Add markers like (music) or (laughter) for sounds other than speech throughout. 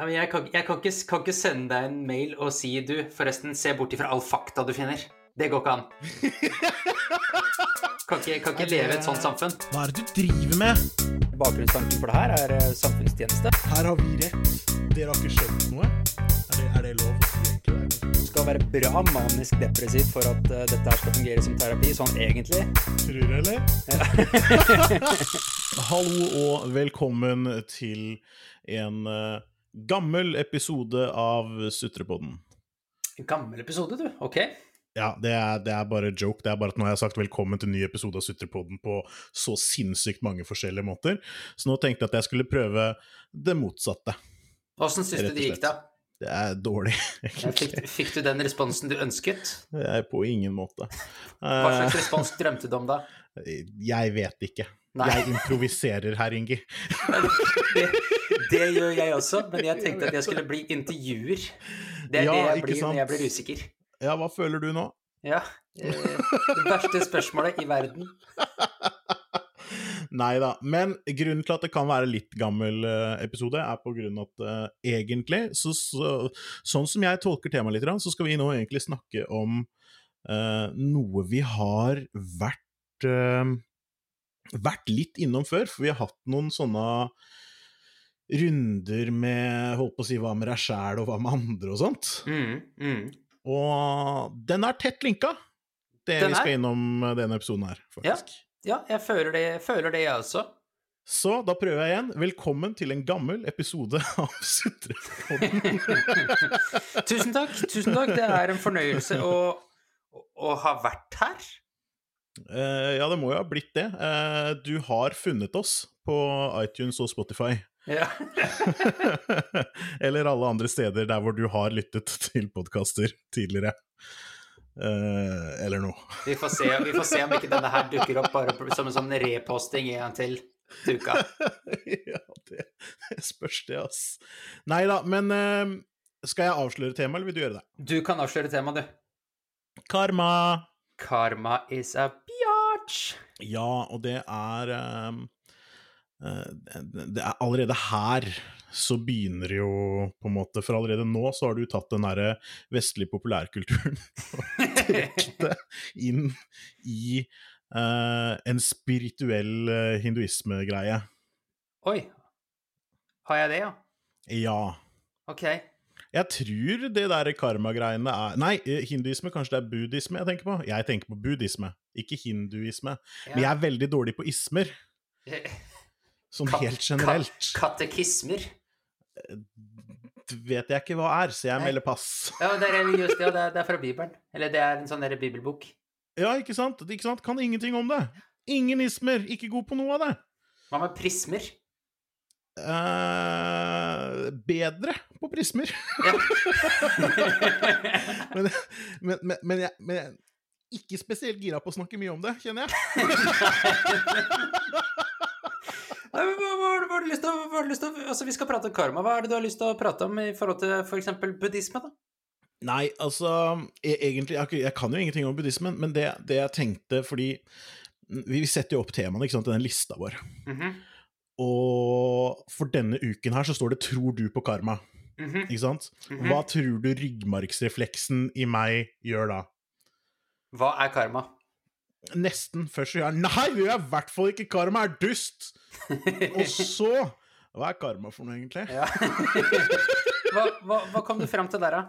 Ja, men jeg kan, jeg kan, ikke, kan ikke sende deg en mail og si du, forresten, se bort ifra all fakta du finner. Det går ikke an. (laughs) Kan ikke, kan ikke leve i et sånt samfunn. Hva er det du driver med? Bakgrunnstanken for det her er eh, samfunnstjeneste. Her har vi rett. Dere har ikke skjønt noe? Er det, er det lov? Du skal være bra manisk depressiv for at uh, dette her skal fungere som terapi, sånn egentlig. Tror du, eller? (laughs) Hallo og velkommen til en eh, gammel episode av Sutrepodden. Gammel episode, du. Ok. Ja, det er, det er bare joke. Det er bare at nå har jeg sagt velkommen til en ny episode av Sutrepodden på så sinnssykt mange forskjellige måter. Så nå tenkte jeg at jeg skulle prøve det motsatte. Åssen syns du det gikk, da? Det er dårlig, (laughs) Fikk, fikk du den responsen du ønsket? På ingen måte. Hva Eh, slags respons drømte du om da? Jeg vet ikke. Nei. Jeg improviserer her, Ingi. (laughs) Det, det gjør jeg også, men jeg tenkte at jeg skulle bli intervjuer. Det er Ja, det jeg blir sant? når jeg blir usikker. Ja, hva føler du nå? Ja. eh, Det verste spørsmålet i verden. (laughs) Nei da. Men grunnen til at det kan være litt gammel eh, episode, er på grunn av at uh, egentlig, så, så, sånn som jeg tolker temaet litt, så skal vi nå egentlig snakke om uh, noe vi har vært uh, vært litt innom før, for vi har hatt noen sånne runder med holdt på å si hva med deg sjæl og hva med andre og sånt. Mm, mm. Og den er tett linka, det Den vi skal innom eh, denne episoden her, faktisk. Ja, jeg føler det, føler det, jeg også. Så da prøver jeg igjen. Velkommen til en gammel episode (laughs) av Sutrepodden. (laughs) Tusen takk. tusen takk. Det er en fornøyelse å, å ha vært her. Uh, ja, det må jo ha blitt det. Uh, du har funnet oss på iTunes og Spotify. Ja. (laughs) Eller alle andre steder der hvor du har lyttet til podkaster tidligere. Uh, eller noe. Vi, får se, vi får se om ikke denne her dukker opp bare som en sånn reposting en gang til til uka. (laughs) ja, det, det spørs det, ass. Nei da, men uh, skal jeg avsløre temaet, eller vil du gjøre det? Du kan avsløre temaet, du. Karma! Karma is a biatch. Ja, og det er eh, Det er allerede her så begynner det jo på en måte For allerede nå så har du tatt den derre vestlige populærkulturen og trukket (laughs) det inn i uh, en spirituell uh, hinduismegreie. Oi. Har jeg det, ja? Ja. Ok. Jeg tror det der karma-greiene er Nei, eh, hinduisme, kanskje det er buddhisme jeg tenker på? Jeg tenker på buddhisme, ikke hinduisme. Men jeg er veldig dårlig på ismer, (laughs) sånn helt generelt. Ka katekismer. Det vet jeg ikke hva er, så jeg Nei. melder pass. Ja, det er religiøst, ja. Det er, det er fra (laughs) Bibelen. Eller det er en sånn bibelbok. Ja, ikke sant? ikke sant? Kan ingenting om det. Ingen ismer, ikke god på noe av det. Hva med prismer? Uh, bedre på prismer. Ja. (laughs) men, men, men, men, jeg, men jeg ikke spesielt gira på å snakke mye om det, kjenner jeg. (laughs) Hva, har du- du lyst til å hva har du lyst til Altså, vi skal prate om karma. Hva er det du har lyst til å prate om i forhold til f.eks. For buddhisme, da? Nei, altså jeg, Egentlig, jeg, jeg kan jo ingenting om buddhismen, men det, det jeg tenkte fordi Vi setter jo opp temaene ikke sant, i den lista vår. Mhm, Og for denne uken her så står det 'Tror du på karma'? mhm, Ikke sant? mhm. Hva tror du ryggmargsrefleksen i meg gjør da? Hva er karma? Nesten først så gjør Nei, det gjør i hvert fall ikke! Karma er dust! (laughs) Og så Hva er karma for noe, egentlig? Ja. (laughs) hva, hva, hva kom du frem til der, da?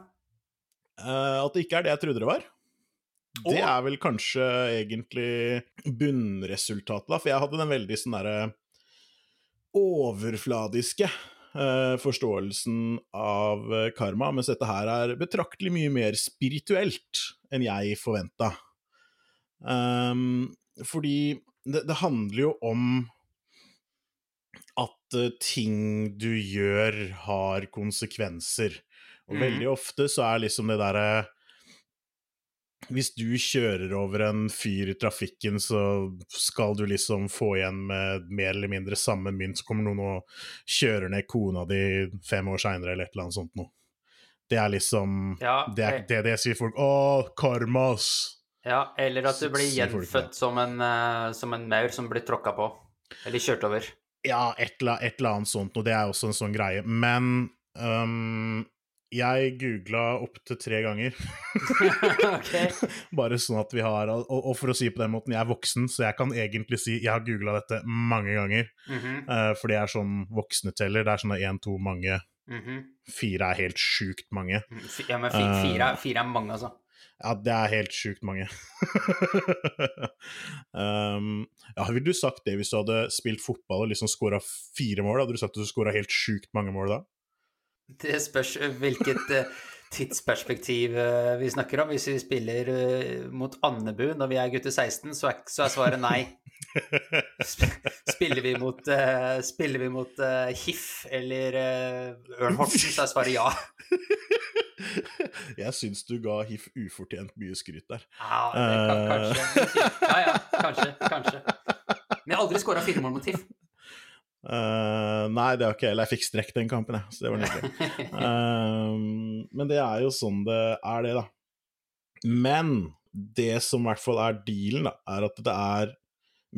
Uh, at det ikke er det jeg trodde det var. Det oh. er vel kanskje egentlig bunnresultatet, da, for jeg hadde den veldig sånn derre overfladiske uh, forståelsen av eh, karma, mens dette her er betraktelig mye mer spirituelt enn jeg forventa. Fordi det, det handler jo om at eh, ting du gjør, har konsekvenser. Og mm. veldig ofte så er liksom det derre Hvis du kjører over en fyr i trafikken, så skal du liksom få igjen med mer eller mindre samme mynt, så kommer noen og kjører ned kona di fem år seinere, eller et eller annet sånt noe. Det er liksom Ja, Det er det, det sier folk. Å, karmas! Ja eller at du blir gjenfødt som en, eh, som en maur som blir tråkka på. Eller kjørt over. Ja, et eller, et eller annet sånt, og det er også en sånn greie. Men Um, jeg googla opptil tre ganger. (laughs) (laughs) Bare sånn at vi har og, og for å si på den måten, jeg er voksen, så jeg kan egentlig si jeg har googla dette mange ganger. Mhm, Uh, for det er sånn voksne teller. Det er sånn én, to, mange. mhm. Fire er helt sjukt mange. Mm, Ja, men fire, Eh. fire, er- fire er mange, altså. Ja, det er helt sjukt mange. um, (laughs) ja, ville du sagt det hvis du hadde spilt fotball og liksom scora fire mål? Hadde du sagt at du scora helt sjukt mange mål da? Det spørs eh, hvilket eh, tidsperspektiv vi snakker om. Hvis vi spiller eh, mot Andebu når vi er gutter 16, så er, så er svaret nei. Spiller vi mot, uh, spiller vi mot uh, HIF eller uh, Ørn Horten, så er svaret ja. Jeg syns du ga HIF ufortjent mye skryt der. Ja, det kan, kanskje. Ja, ja, kanskje. Kanskje. Men jeg har aldri skåra fire mål mot HIF. Uh, nei, det har ikke jeg. Eller jeg fikk strekk den kampen, jeg, så det var nydelig. Um, (laughs) men det er jo sånn det er, det, da. Men det som i hvert fall er dealen, da, er at det er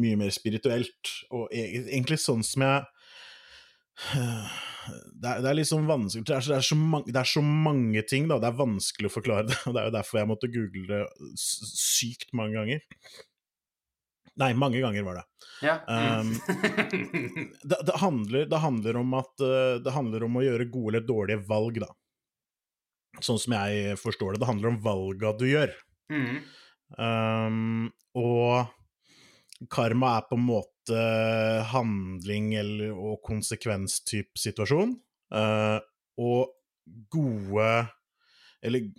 mye mer spirituelt. Og e- egentlig sånn som jeg det er, det er liksom vanskelig det er, så- det, er så mange, det er så mange ting, da. Det er vanskelig å forklare det. og Det er jo derfor jeg måtte google det sykt mange ganger. Nei, mange ganger var det. Ja. Mm. (laughs) Det, det, handler, det handler om at eh, Det handler om å gjøre gode eller dårlige valg, da. Sånn som jeg forstår det. Det handler om valga du gjør. Mm. Um, og karma er på en måte handling eller, og konsekvenstype situasjon. Uh, og gode Eller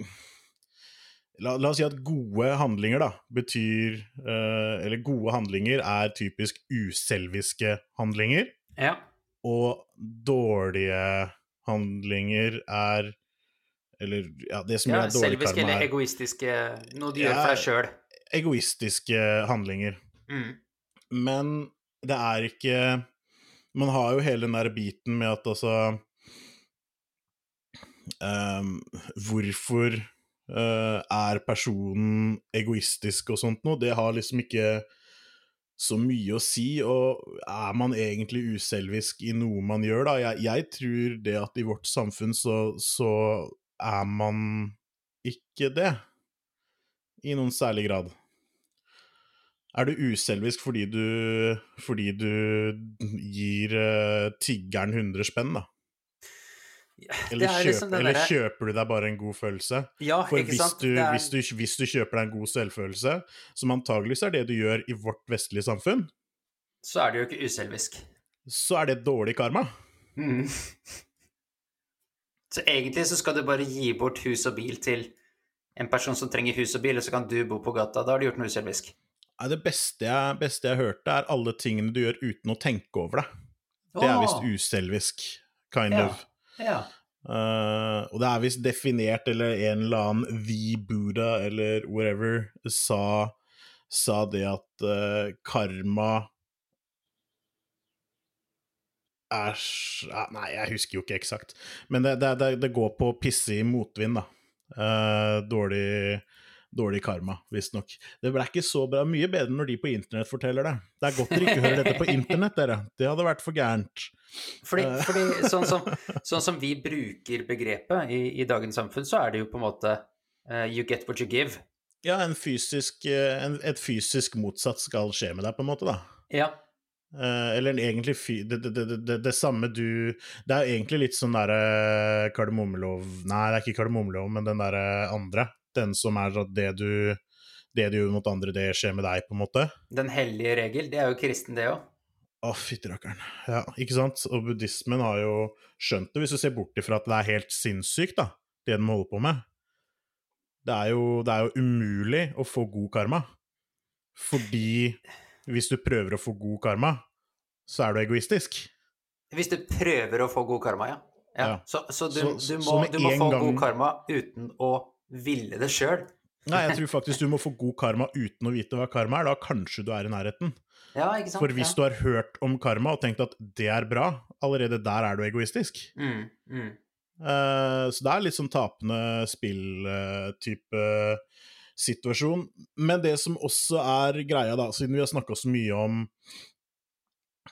la, la oss si at gode handlinger, da, betyr uh, Eller gode handlinger er typisk uselviske handlinger. Ja. Og dårlige handlinger er Eller ja, det som ja er dårlig selviske karma, eller er egoistiske Noe du gjør for deg sjøl. egoistiske handlinger. Mm. Men det er ikke Man har jo hele den der biten med at altså um, Hvorfor eh, er personen egoistisk og sånt noe? Det har liksom ikke så mye å si, og er man egentlig uselvisk i noe man gjør, da? Jeg, jeg tror det at i vårt samfunn så, så er man ikke det. I noen særlig grad. Er du uselvisk fordi du, fordi du gir uh, tiggeren 100 spenn, da? Eller, Det er kjøp, liksom den eller kjøper du deg bare en god følelse? Ja, For hvis du, er- hvis, du, hvis du kjøper deg en god selvfølelse, som antageligvis er det du gjør i vårt vestlige samfunn, Så er det jo ikke uselvisk. så er det dårlig karma. Mm. Så egentlig så skal du bare gi bort hus og bil til en person som trenger hus og bil, og så kan du bo på gata. Da har du gjort noe uselvisk. Nei, Det beste jeg, beste jeg hørte, er alle tingene du gjør uten å tenke over det. Det er visst uselvisk, kind Ja. of. Ja. Uh, og det er visst definert, eller en eller annen The Buddha eller whatever sa, sa det at uh, karma er Nei, jeg husker jo ikke eksakt. Men det, det, det, går på å pisse i motvind, da. Uh, dårlig, dårlig karma, visstnok. Det ble ikke så bra. Mye bedre når de på internett forteller det. Det er godt dere ikke hører dette på internett, dere. Det hadde vært for gærent. Fordi, Eh. fordi sånn, som, (laughs) sånn som vi bruker begrepet i, i dagens samfunn, så er det jo på en måte uh, you get what you give. Ja, en fysisk, eh, en, et fysisk motsatt skal skje med deg, på en måte, da. Ja. Uh, eller egentlig. Det, det, det, det, samme du Det er egentlig litt sånn derre kardemommelov Nei, det er ikke kardemommelov, men den derre andre. Den som er at det du Det du gjør mot andre, det skjer med deg, på en måte. Den hellige regel, det er jo kristen, det òg. Å, fytterakkeren. Ja, ikke sant? Og buddhismen har jo skjønt det, hvis du ser bort ifra at det er helt sinnssykt, da, det de holder på med. Det er, jo, det er jo umulig å få god karma. Fordi hvis du prøver å få god karma, så er du egoistisk. Hvis du prøver å få god karma, ja. ja. Ja. Så, så, du, Så- du må, du må få gang- god karma uten å ville det sjøl. Nei, jeg (laughs) tror faktisk du må få god karma uten å vite hva karma er. Da kanskje du er i nærheten. Ja? For hvis ja. du har hørt om karma og tenkt at det er bra, allerede der er du egoistisk. mm, mm. Uh, så det er litt sånn tapende spill-type situasjon. Men det som også er greia, da, siden vi har snakka så mye om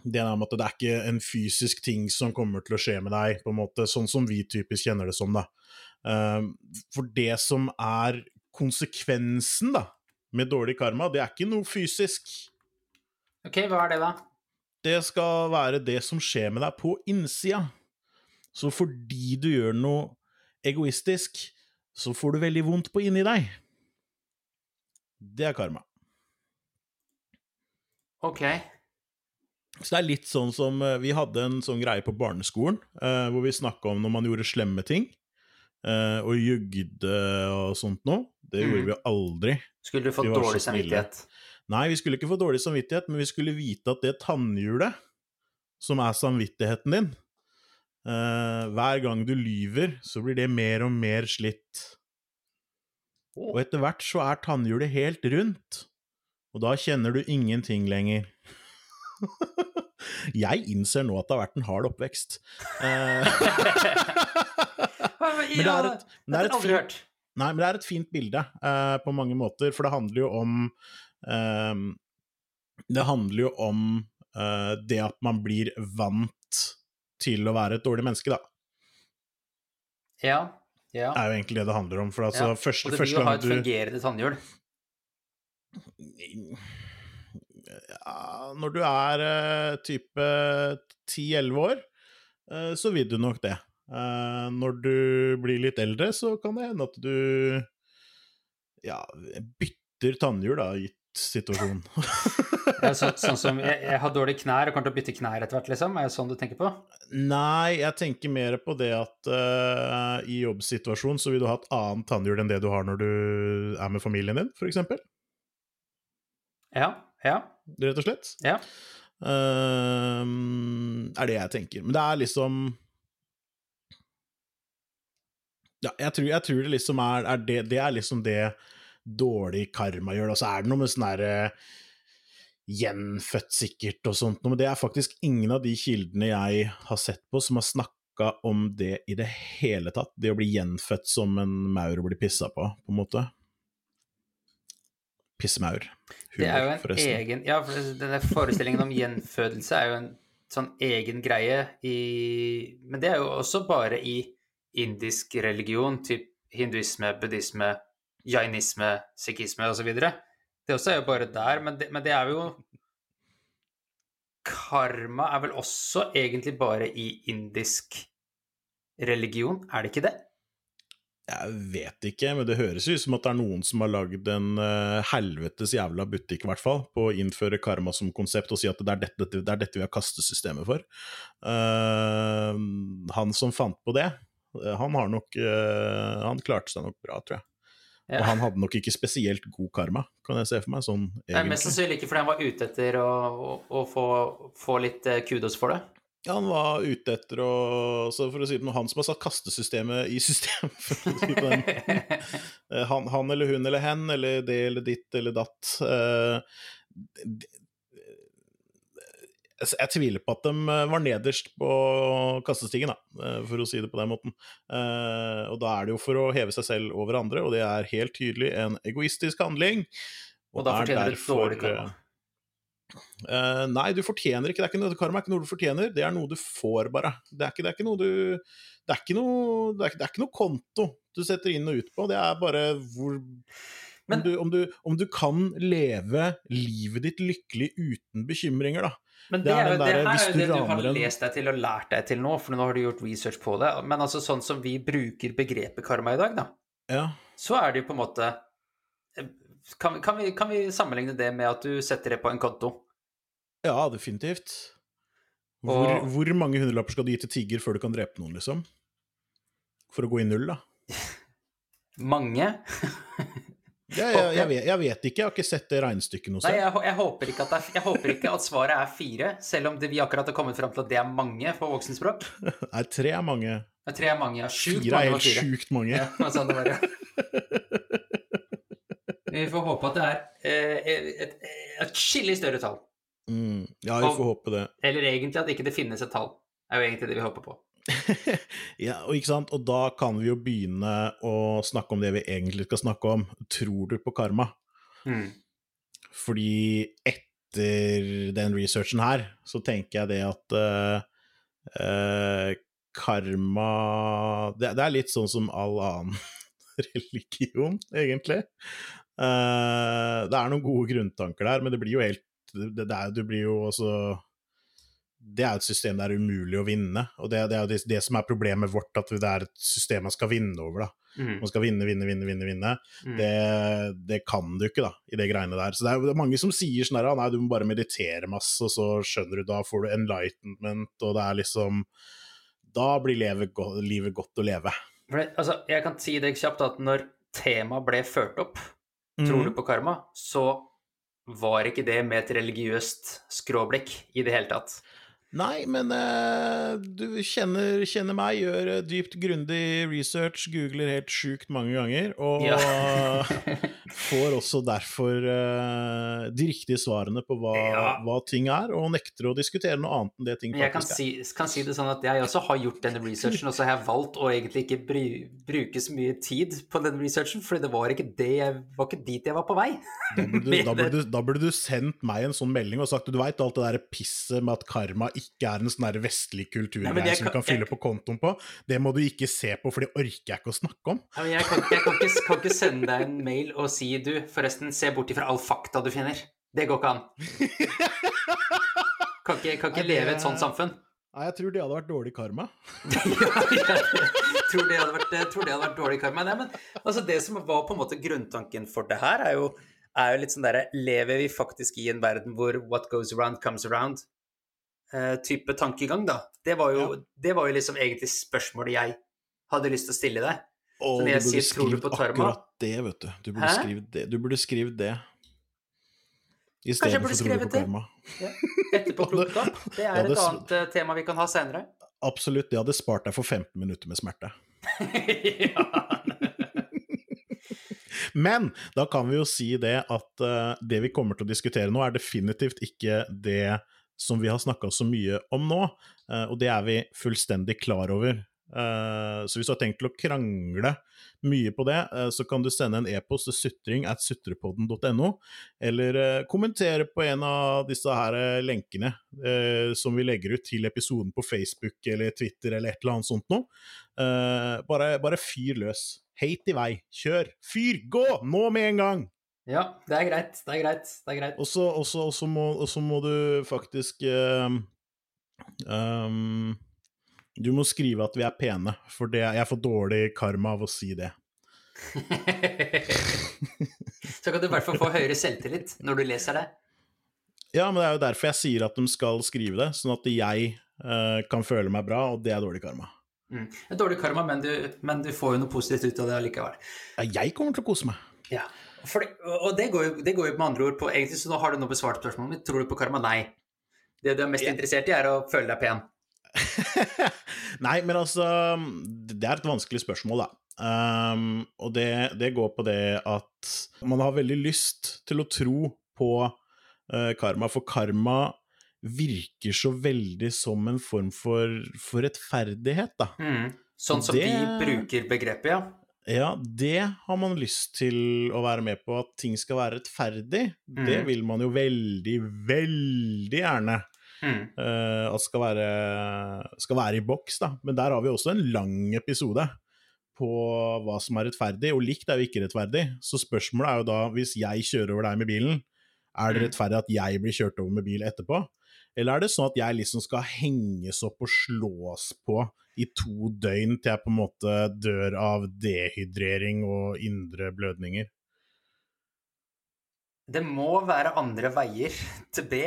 det er at det er ikke en fysisk ting som kommer til å skje med deg, på en måte, sånn som vi typisk kjenner det som. da. Uh, for det som er konsekvensen da, med dårlig karma, det er ikke noe fysisk. Ok, hva er det, da? Det skal være det som skjer med deg på innsida. Så fordi du gjør noe egoistisk, så får du veldig vondt på inni deg. Det er karma. Ok. Så det er litt sånn som eh, Vi hadde en sånn greie på barneskolen eh, hvor vi snakka om når man gjorde slemme ting. Eh, og jugde og sånt noe. Det gjorde mm. vi aldri. Skulle du fått dårlig samvittighet? Nei, vi skulle ikke få dårlig samvittighet, men vi skulle vite at det tannhjulet, som er samvittigheten din uh, Hver gang du lyver, så blir det mer og mer slitt. Og etter hvert så er tannhjulet helt rundt, og da kjenner du ingenting lenger. (laughs) Jeg innser nå at det har vært en hard oppvekst. Eh, (laughs) men det er et, det er et fint, nei, men det er et fint bilde uh, på mange måter, for det handler jo om Det handler jo om uh, det at man blir vant til å være et dårlig menneske, da. Ja. ja. Det er jo egentlig det det handler om. For altså, ja. første, Og det blir jo å ha et fungerende tannhjul ja, Når du er uh, type 10-11 år, uh, så vil du nok det. Når du blir litt eldre, så kan det hende at du ja, bytter tannhjul, da, gitt situasjonen. ja, så, sånn som jeg, jeg, har dårlige knær og kommer til å bytte knær etter hvert, liksom? Er det sånn du tenker på? Nei, jeg tenker mer på det at uh, i jobbsituasjonen så vil du ha et annet tannhjul enn det du har når du er med familien din, f.eks. Ja, ja. Rett og slett. Ja. Uh, er det jeg tenker. Men det er liksom Ja, jeg tror, jeg tror det liksom er, er det, det, er liksom det dårlig karma gjør. Og så er det noe med sånn derre gjenfødt sikkert og sånt men det er faktisk ingen av de kildene jeg har sett på som har snakka om det i det hele tatt. Det å bli gjenfødt som en maur og bli pissa på, på en måte. Pissemaur. det er jo en forresten. egen Ja, for denne forestillingen om gjenfødelse er jo en sånn egen greie i Men det er jo også bare i indisk religion, typ hinduisme, buddhisme, jainisme, sikhisme osv. Det også er jo bare der, men det, men det er jo Karma er vel også egentlig bare i indisk religion, er det ikke det? Jeg vet ikke, men det høres ut som at det er noen som har lagd en uh, helvetes jævla butikk, i hvert fall, på å innføre karma som konsept og si at det er dette, det er dette vi har kastesystemet for. Uh, han som fant på det, uh, han har nok Han klarte seg nok bra, tror jeg. Ja. Og han hadde nok ikke spesielt god karma, kan jeg se for meg. sånn egentlig. Mest sannsynlig ikke fordi han var ute etter å, å, å få, få, litt kudos for det. Ja, han var ute etter å så For å si det noe, han som har satt kastesystemet i (laughs) å si (laughs) eh, han, han, eller hun eller hen, eller det eller ditt eller datt. Eh, jeg tviler på at de eh, var nederst på kastestigen, da, for å si det på den måten. Og da er det jo for å heve seg selv over andre, og det er helt tydelig en egoistisk handling. Og, og da fortjener du dårlig karma. Uh, nei, du fortjener ikke. Det er ikke karma er ikke noe du fortjener, det er noe du får, bare. Det er ikke, det er ikke noe du det er noe, det er, det er ikke noe konto du setter inn og ut på. Det er bare hvor Men, om, du, om, du, om, du, kan leve livet ditt lykkelig uten bekymringer, da. Men det, det er, jo, det her er jo det du har lest deg til og lært deg til nå, for nå har du gjort research på det. Men altså sånn som vi bruker begrepet karma i dag, da, ja. så er det jo på en måte kan, kan, vi, kan, vi, sammenligne det med at du setter det på en konto? Ja, definitivt. Hvor, og... hvor mange hundrelapper skal du gi til tiger før du kan drepe noen, liksom? For å gå i null, da? (laughs) mange? (laughs) ja, jeg, jeg, vet, jeg, vet, ikke, jeg har ikke sett det regnestykket noe sted. Jeg, jeg, håper ikke at svaret er fire, selv om det, vi akkurat har kommet fram til at det er mange på voksenspråk. (laughs) Nei, tre er mange. Nei, tre er mange, ja. Sjukt fire er helt sjukt mange. Ja, sånn det var, ja. (laughs) Vi får håpe at det er eh, et, et skillig større tall. Mm, ja, vi får håpe det. Eller egentlig at ikke det finnes et tall. Det er jo egentlig det vi håper på. (laughs) ja, og ikke sant, og da kan vi jo begynne å snakke om det vi egentlig skal snakke om. Tror du på karma? Mm. Fordi etter den researchen her, så tenker jeg det at uh, uh, karma det, det, er litt sånn som all annen (laughs) religion, egentlig. Uh, det er noen gode grunntanker der, men det blir jo helt det, det, er, Du blir jo også det er et system det er umulig å vinne, og det, det er jo det, det, som er problemet vårt, at det er et system man skal vinne over. da. Mm. Man skal vinne, vinne, vinne, vinne. vinne. Mm. Det, det, kan du ikke, da, i det greiene der. Så det er, det er mange som sier sånn her, nei, du må bare meditere masse, og så skjønner du, da får du enlightenment, og det er liksom Da blir livet, livet godt å leve. Altså, jeg kan si deg kjapt at når temaet ble ført opp, mm. tror du på karma, så var ikke det med et religiøst skråblikk i det hele tatt. Nei, men uh, du kjenner, kjenner, meg, gjør uh, dypt grundig research, googler helt sjukt mange ganger, og ja. (laughs) får også derfor uh, de riktige svarene på hva, ja. hva, ting er, og nekter å diskutere noe annet enn det ting faktisk. Jeg kan si, kan si, det sånn at jeg også har gjort denne researchen, og så har jeg valgt å egentlig ikke bry, bruke så mye tid på den researchen, for det var ikke, det jeg, var ikke dit jeg var på vei. Da burde, du, (laughs) da, burde du, da burde, du, sendt meg en sånn melding og sagt du veit alt det der pisset med at karma ikke ikke er en sånn vestlig kulturgreie som du kan fylle jeg, på kontoen på, det må du ikke se på, for det orker jeg ikke å snakke om. Ja, jeg, kan, jeg kan, ikke, kan, ikke, sende deg en mail og si du, forresten, se bort ifra all fakta du finner. Det går ikke an. (laughs) Kan ikke, kan ikke leve i et sånt samfunn. Nei, jeg tror det hadde vært dårlig karma. (laughs) ja, jeg tror det hadde vært, tror det hadde vært dårlig karma. Nei, men altså, det som var på en måte grunntanken for det her, er jo, er jo litt sånn derre Lever vi faktisk i en verden hvor what goes around comes around? Uh, type tankegang, da. Det var, jo, ja. det var jo liksom egentlig spørsmålet jeg hadde lyst til å stille deg. Å, du burde sier, skrive akkurat det, vet du. Du burde skrive det. Du burde skrive det. I stedet for tror du på karma. Ja. Etterpåklokskap. (laughs) Det er et annet uh, tema vi kan ha senere. Absolutt. Det hadde spart deg for 15 minutter med smerte. (laughs) Men da kan vi jo si det at uh, det vi kommer til å diskutere nå, er definitivt ikke det som vi har snakka så mye om nå, eh, og det er vi fullstendig klar over. Eh, så hvis du har tenkt til å krangle mye på det, eh, så kan du sende en e-post til sutring at sutrepodden.no, eller kommentere på en av disse her lenkene som vi legger ut til episoden på Facebook eller Twitter eller et eller annet sånt noe. Bare, bare fyr løs. Hate i vei. Kjør! Fyr! Gå! Nå med en gang! Ja, det er greit. Det er greit. Det er greit. Og så må, må, du faktisk eh, um, Du må skrive at vi er pene, for det, jeg får dårlig karma av å si det. (laughs) så kan du i hvert fall få høyere selvtillit når du leser det. Ja, men det er jo derfor jeg sier at de skal skrive det, sånn at jeg eh, kan føle meg bra, og det er dårlig karma. Mm. Dårlig karma, men du, men du får jo noe positivt ut av det allikevel. Ja, jeg kommer til å kose meg. Ja. For, og det går, jo, det går, jo, med andre ord på Egentlig så nå har du nå besvart spørsmålet mitt. Tror du på karma? Nei. Det du er mest yeah. interessert i, er å føle deg pen. (laughs) Nei, men altså Det er et vanskelig spørsmål, da. Um, og det, det, går på det at man har veldig lyst til å tro på uh, karma, for karma virker så veldig som en form for, for rettferdighet, da. Mm. Sånn som det... vi bruker begrepet, ja. Ja, det har man lyst til å være med på, at ting skal være rettferdig. Mm. Det vil man jo veldig, veldig gjerne. Mm. Uh, at skal være, skal være i boks, da. Men der har vi også en lang episode på hva som er rettferdig, og likt er jo ikke rettferdig. Så spørsmålet er jo da, hvis jeg kjører over deg med bilen, er det mm. rettferdig at jeg blir kjørt over med bil etterpå? Eller er det sånn at jeg liksom skal henges opp og slås på i to døgn til jeg på en måte dør av dehydrering og indre blødninger? Det må være andre veier til B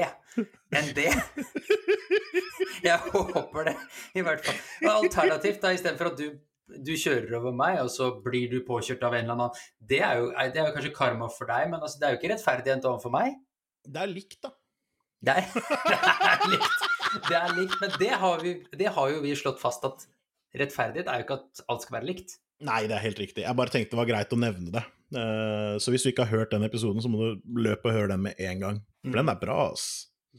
enn det. (laughs) Jeg håper det, i hvert fall. Alternativt, da, istedenfor at du, du, kjører over meg, og så blir du påkjørt av en eller annen Det er jo, det er jo kanskje karma for deg, men altså, det er jo ikke rettferdig overfor meg. Det er likt, da. Det er, (laughs) det er likt. Det er likt, men det har, vi, det har jo vi slått fast at rettferdighet er jo ikke at alt skal være likt. Nei, det er helt riktig. Jeg bare tenkte det var greit å nevne det. Eh, så hvis du ikke har hørt den episoden, så må du løpe og høre den med en gang. For den er bra, ass.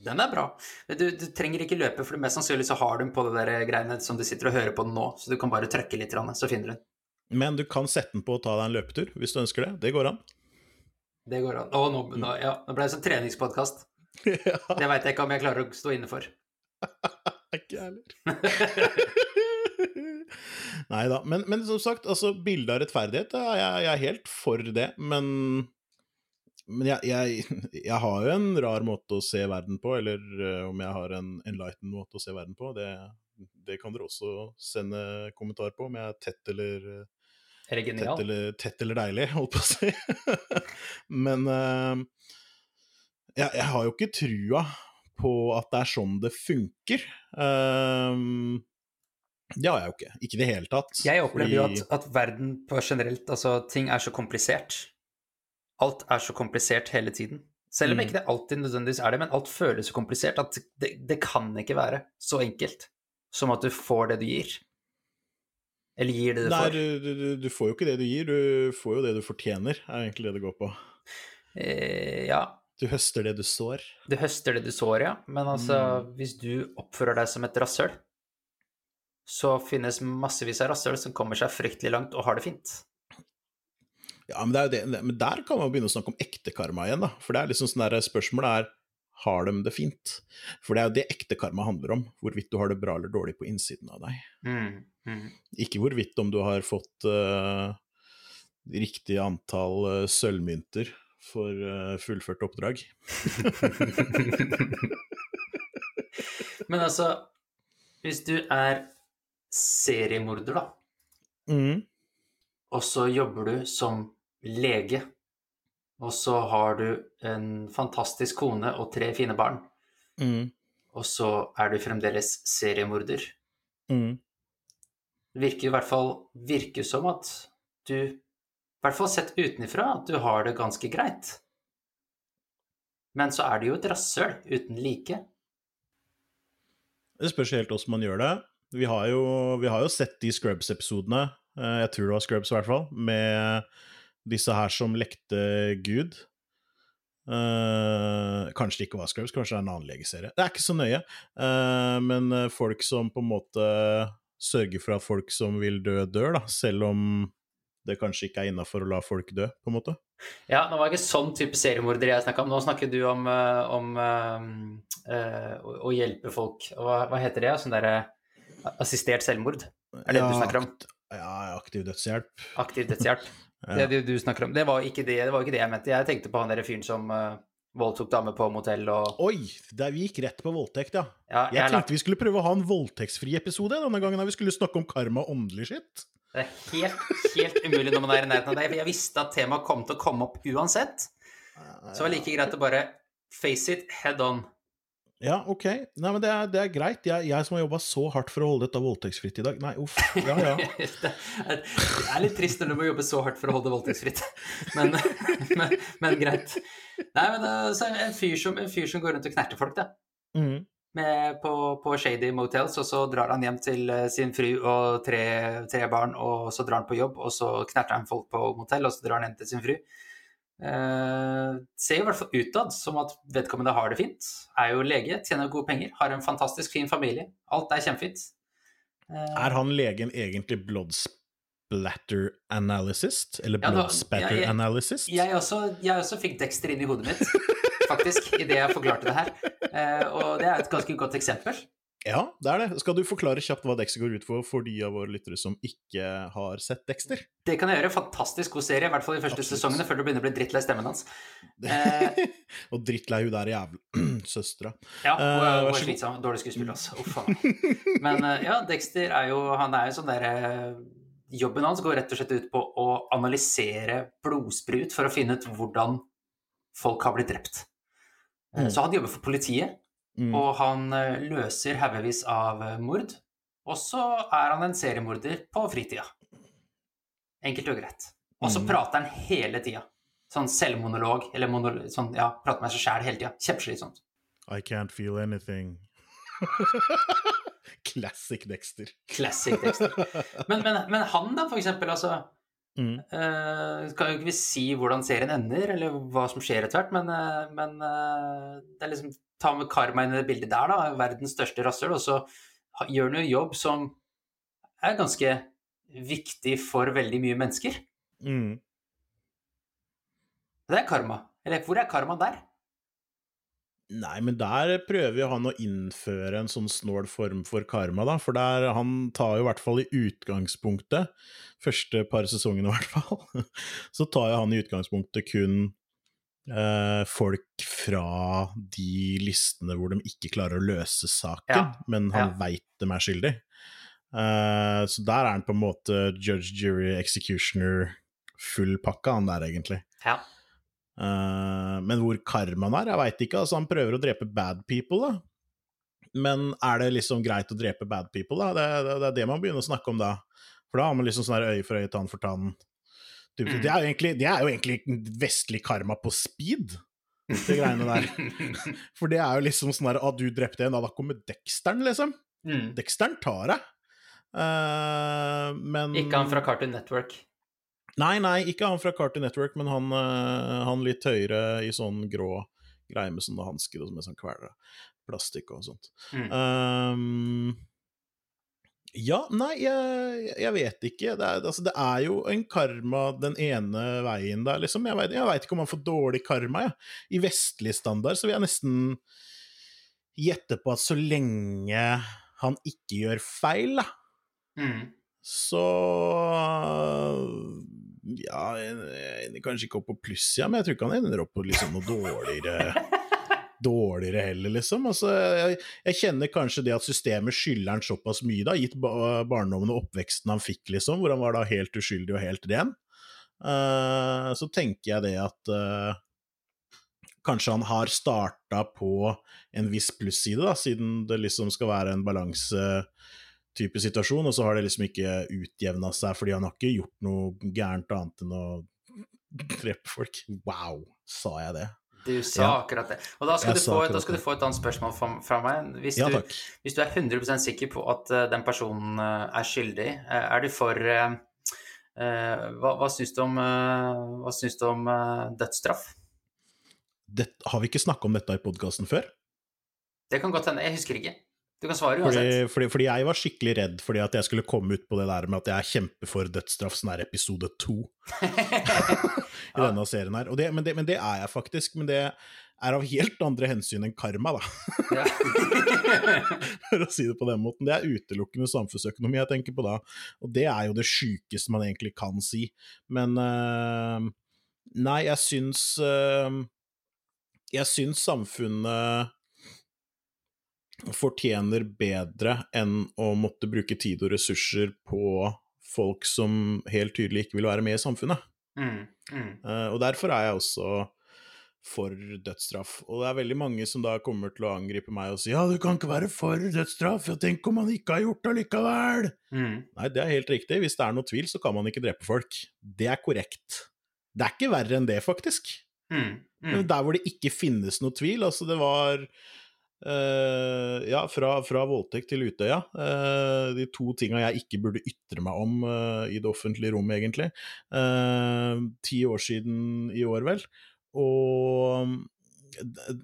Den er bra. Du, du, trenger ikke løpe, for mest sannsynlig så har du den på det der greiene som du sitter og hører på den nå, så du kan bare trykke litt, så finner du den. Men du kan sette den på og ta deg en løpetur hvis du ønsker det. Det går an. Det går an. Å, nå, nå, ja, nå ble det sånn treningspodkast. Ja, Det veit jeg ikke om jeg klarer å stå inne for. (laughs) ikke jeg heller. (laughs) Nei da. Men, men som sagt, altså, bildet av rettferdighet, ja, jeg, jeg er helt for det, men men jeg, jeg, jeg har jo en rar måte å se verden på, eller uh, om jeg har en enlightened måte å se verden på. Det, det kan dere også sende kommentar på, om jeg er tett eller Er tett eller, tett eller deilig, holdt på å si. (laughs) Men eh, jeg, jeg har jo ikke trua på at det er sånn det funker. Um, det har jeg jo ikke. Ikke i det hele tatt. Jeg opplever jo at, at verden på generelt, altså ting er så komplisert. Alt er så komplisert hele tiden. Selv om Mm. ikke det alltid nødvendigvis er det, men alt føles så komplisert at det, det kan ikke være så enkelt som at du får det du gir. Eller gir det du Nei, får. Nei, du, du- du får jo ikke det du gir, du får jo det du fortjener, er egentlig det det går på. Eh, ja, Du høster det du sår. du høster det du sår, ja, men altså, Mm. hvis du oppfører deg som et rasshøl, så finnes massevis av rasshøl som kommer seg fryktelig langt og har det fint. Ja, men, det det, men der kan man begynne å snakke om ekte karma igjen, da. For det er liksom sånn der spørsmålet er har de det fint? For det er jo det ekte karma handler om. Hvorvidt du har det bra eller dårlig på innsiden av deg. Mm, mm. Ikke hvorvidt om du har fått uh, riktig antall uh, sølvmynter for uh, fullført oppdrag. (laughs) Men altså, hvis du er seriemorder, da, Mm. og så jobber du som lege, og så har du en fantastisk kone og tre fine barn, Mm. og så er du fremdeles seriemorder. Mm. Det virker i hvert fall virker som at du, hvert fall sett utenfra, at du har det ganske greit. Men så er det jo et rasshøl uten like. Det spørs helt hvordan man gjør det. Vi har jo, vi har jo sett de Scrubs-episodene, eh, jeg tror det var Scrubs i hvert fall, med disse her som lekte Gud. Uh, kanskje det ikke var Scrubs, kanskje det er en annen legeserie. Det er ikke så nøye, Uh, men folk som på en måte sørger for at folk som vil dø, dør, da, selv om det kanskje ikke er innafor å la folk dø, på en måte. Ja, nå var det ikke sånn type seriemorder jeg snakka om. Nå snakker du om, eh, om eh, eh, å, hjelpe folk. Hva, hva heter det? Sånn derre assistert selvmord? Er det det du snakker om? Ja, aktiv dødshjelp. Aktiv dødshjelp? (laughs) Det er det du snakker om. Det var ikke det, det, var ikke det jeg mente. Jeg tenkte på han der fyren som eh, voldtok dame på motell og Oi, der vi gikk rett på voldtekt, ja. ja, Jeg jeg tenkte vi skulle prøve å ha en voldtektsfri episode denne gangen. da Vi skulle snakke om karma og åndelig shit. Det er helt, helt umulig når man er i nærheten av deg. Jeg visste at temaet kom til å komme opp uansett. Så det var like greit å bare face it head on. Ja, ok. Nei, men det er, det er greit. Jeg, jeg som har jobba så hardt for å holde dette voldtektsfritt i dag. Nei, uff. Ja, ja. (laughs) Det er, det er litt trist når du må jobbe så hardt for å holde det voldtektsfritt, men, men, men greit. Nei, men så en fyr, som, en fyr som går rundt og knerter folk, da. Mm. Med, på, på Shady Motels, og så drar han hjem til eh, sin fru og tre, tre barn, og så drar han på jobb, og så knerter han folk på motell, og så drar han hjem til sin fru. Eh, ser i hvert fall utad som at vedkommende har det fint. Er jo lege, tjener gode penger, har en fantastisk fin familie. Alt er kjempefint. Eh, Er han legen egentlig bloodsplatter analysis? Eller Ja, da- bloodspatter ja, jeg- analysist? Jeg også, jeg også fikk Dexter inn i hodet mitt, (laughs) faktisk, idet jeg forklarte det her. Eh, og det er et ganske godt eksempel. Ja, det er det. Skal du forklare kjapt hva Dexter går ut for for de av våre lyttere som ikke har sett Dexter? Det kan jeg gjøre. Fantastisk god serie, i hvert fall de første Absolutt. sesongene, før du begynner å bli drittlei stemmen hans. (laughs) Eh. og drittlei hun der jævla (clears throat) søstera. Ja, Eh, hun er- er slitsom. Dårlig skuespiller, altså. Uff a meg. (laughs) Men eh, ja, Dexter er jo Han er jo sånn derre Jobben hans går rett og slett ut på å analysere blodsprut for å finne ut hvordan folk har blitt drept. Eh, Mm. Så han jobber for politiet, Mm. og han eh, løser haugevis av eh, mord. Og så er han en seriemorder på fritida. Enkelt og greit. Og så Mm. prater han hele tida. Sånn selvmonolog, eller monolog, sånn, ja, prater med seg sjæl hele tida. Kjempeslitsomt. I can't feel anything. (laughs) Classic Dexter. Classic Dexter. Men, men, men han, da, for eksempel, altså Mm. Uh, kan jo ikke vi si hvordan serien ender, eller hva som skjer etter hvert, men, uh, men uh, det er liksom Ta med karma inn i det bildet der, da. Verdens største rasshøl. Og så gjør han jo jobb som er ganske viktig for veldig mye mennesker. Mm. Det er karma. Eller hvor er karma der? Nei, men der prøver jo han å innføre en sånn snål form for karma, da. For der, han tar jo i hvert fall i utgangspunktet, første par sesongene i hvert fall, (laughs) så tar jo han i utgangspunktet kun eh, folk fra de listene hvor de ikke klarer å løse saken, Ja, men han ja. veit de er skyldig. Eh, så der er han på en måte judge, jury, executioner, full pakke, han der, egentlig. Ja. Eh, men hvor karmaen er, jeg veit ikke. Altså, han prøver å drepe bad people, da. Men er det liksom greit å drepe bad people, da? Det, det, det er det man begynner å snakke om da. For da har man liksom sånn øye for øye, tann for tann. Mm. det, er egentlig, det er jo egentlig vestlig karma på speed, de greiene der. (laughs) For det er jo liksom sånn der At du drepte en, da kommer Dexteren, liksom. Mm. Dexteren tar deg. Uh, men Ikke han fra Cartoon Network. Nei, nei, ikke han fra Cartoon Network, men han, eh, han litt høyere i sånn grå greie med sånne hansker og med sånn kveler. Plastikk og sånt. Mm. Um, ja, nei, jeg, jeg vet ikke. Det er, altså, det er jo en karma den ene veien der, liksom. Jeg vet, ikke om man får dårlig karma, jeg. I vestlig standard så vil jeg nesten gjette på at så lenge han ikke gjør feil, da, Mm. så Ja, jeg ender kanskje ikke opp på plussida, men jeg tror ikke han ender opp på liksom noe dårligere (laughs) Dårligere heller, liksom. Altså, jeg, jeg kjenner kanskje det at systemet skylder han såpass mye, da, gitt ba barndommen og oppveksten han fikk, liksom, hvor han var da helt uskyldig og helt ren. Uh, så tenker jeg det at uh, kanskje han har starta på en viss plusside, da, siden det liksom skal være en balanse-type situasjon, og så har det liksom ikke utjevna seg, fordi han har ikke gjort noe gærent annet enn å drepe folk. Wow, sa jeg det? Du sa Ja. akkurat det. Og da skal, du få, da skal du få et annet spørsmål fra, fra meg. Hvis, Ja du, hvis du er 100% sikker på at uh, den personen uh, er skyldig, uh, er du for Hva, hva syns du om, hva syns du om dødsstraff? Det, har vi ikke snakka om dette i podkasten før? Det kan godt hende. Jeg husker ikke. Du kan svare Fordi, uansett. fordi, fordi jeg var skikkelig redd fordi at jeg skulle komme ut på det der med at jeg kjemper for dødsstraff, sånn her episode to (laughs) i Ja. denne serien her. Og det, men, det, men det er jeg faktisk. Men det er av helt andre hensyn enn karma, da, (laughs) for å si det på den måten. Det er utelukkende samfunnsøkonomi jeg tenker på da, og det er jo det sjukeste man egentlig kan si. Men øh, Nei, jeg syns øh, Jeg syns samfunnet fortjener bedre enn å måtte bruke tid og ressurser på folk som helt tydelig ikke vil være med i samfunnet. Mm, mm. Eh, og derfor er jeg også for dødsstraff. Og det er veldig mange som da kommer til å angripe meg og si ja, du kan ikke være for dødsstraff, ja, tenk om han ikke har gjort det likevel. Mm. Nei, det er helt riktig. Hvis det er noe tvil, så kan man ikke drepe folk. Det er korrekt. Det er ikke verre enn det, faktisk. Mm. Men Mm. der hvor det ikke finnes noe tvil, altså det var eh, Ja, fra, fra voldtekt til Utøya. Uh, de to tinga jeg ikke burde ytre meg om uh, i det offentlige rom, egentlig. Ti år siden i år, vel. Og det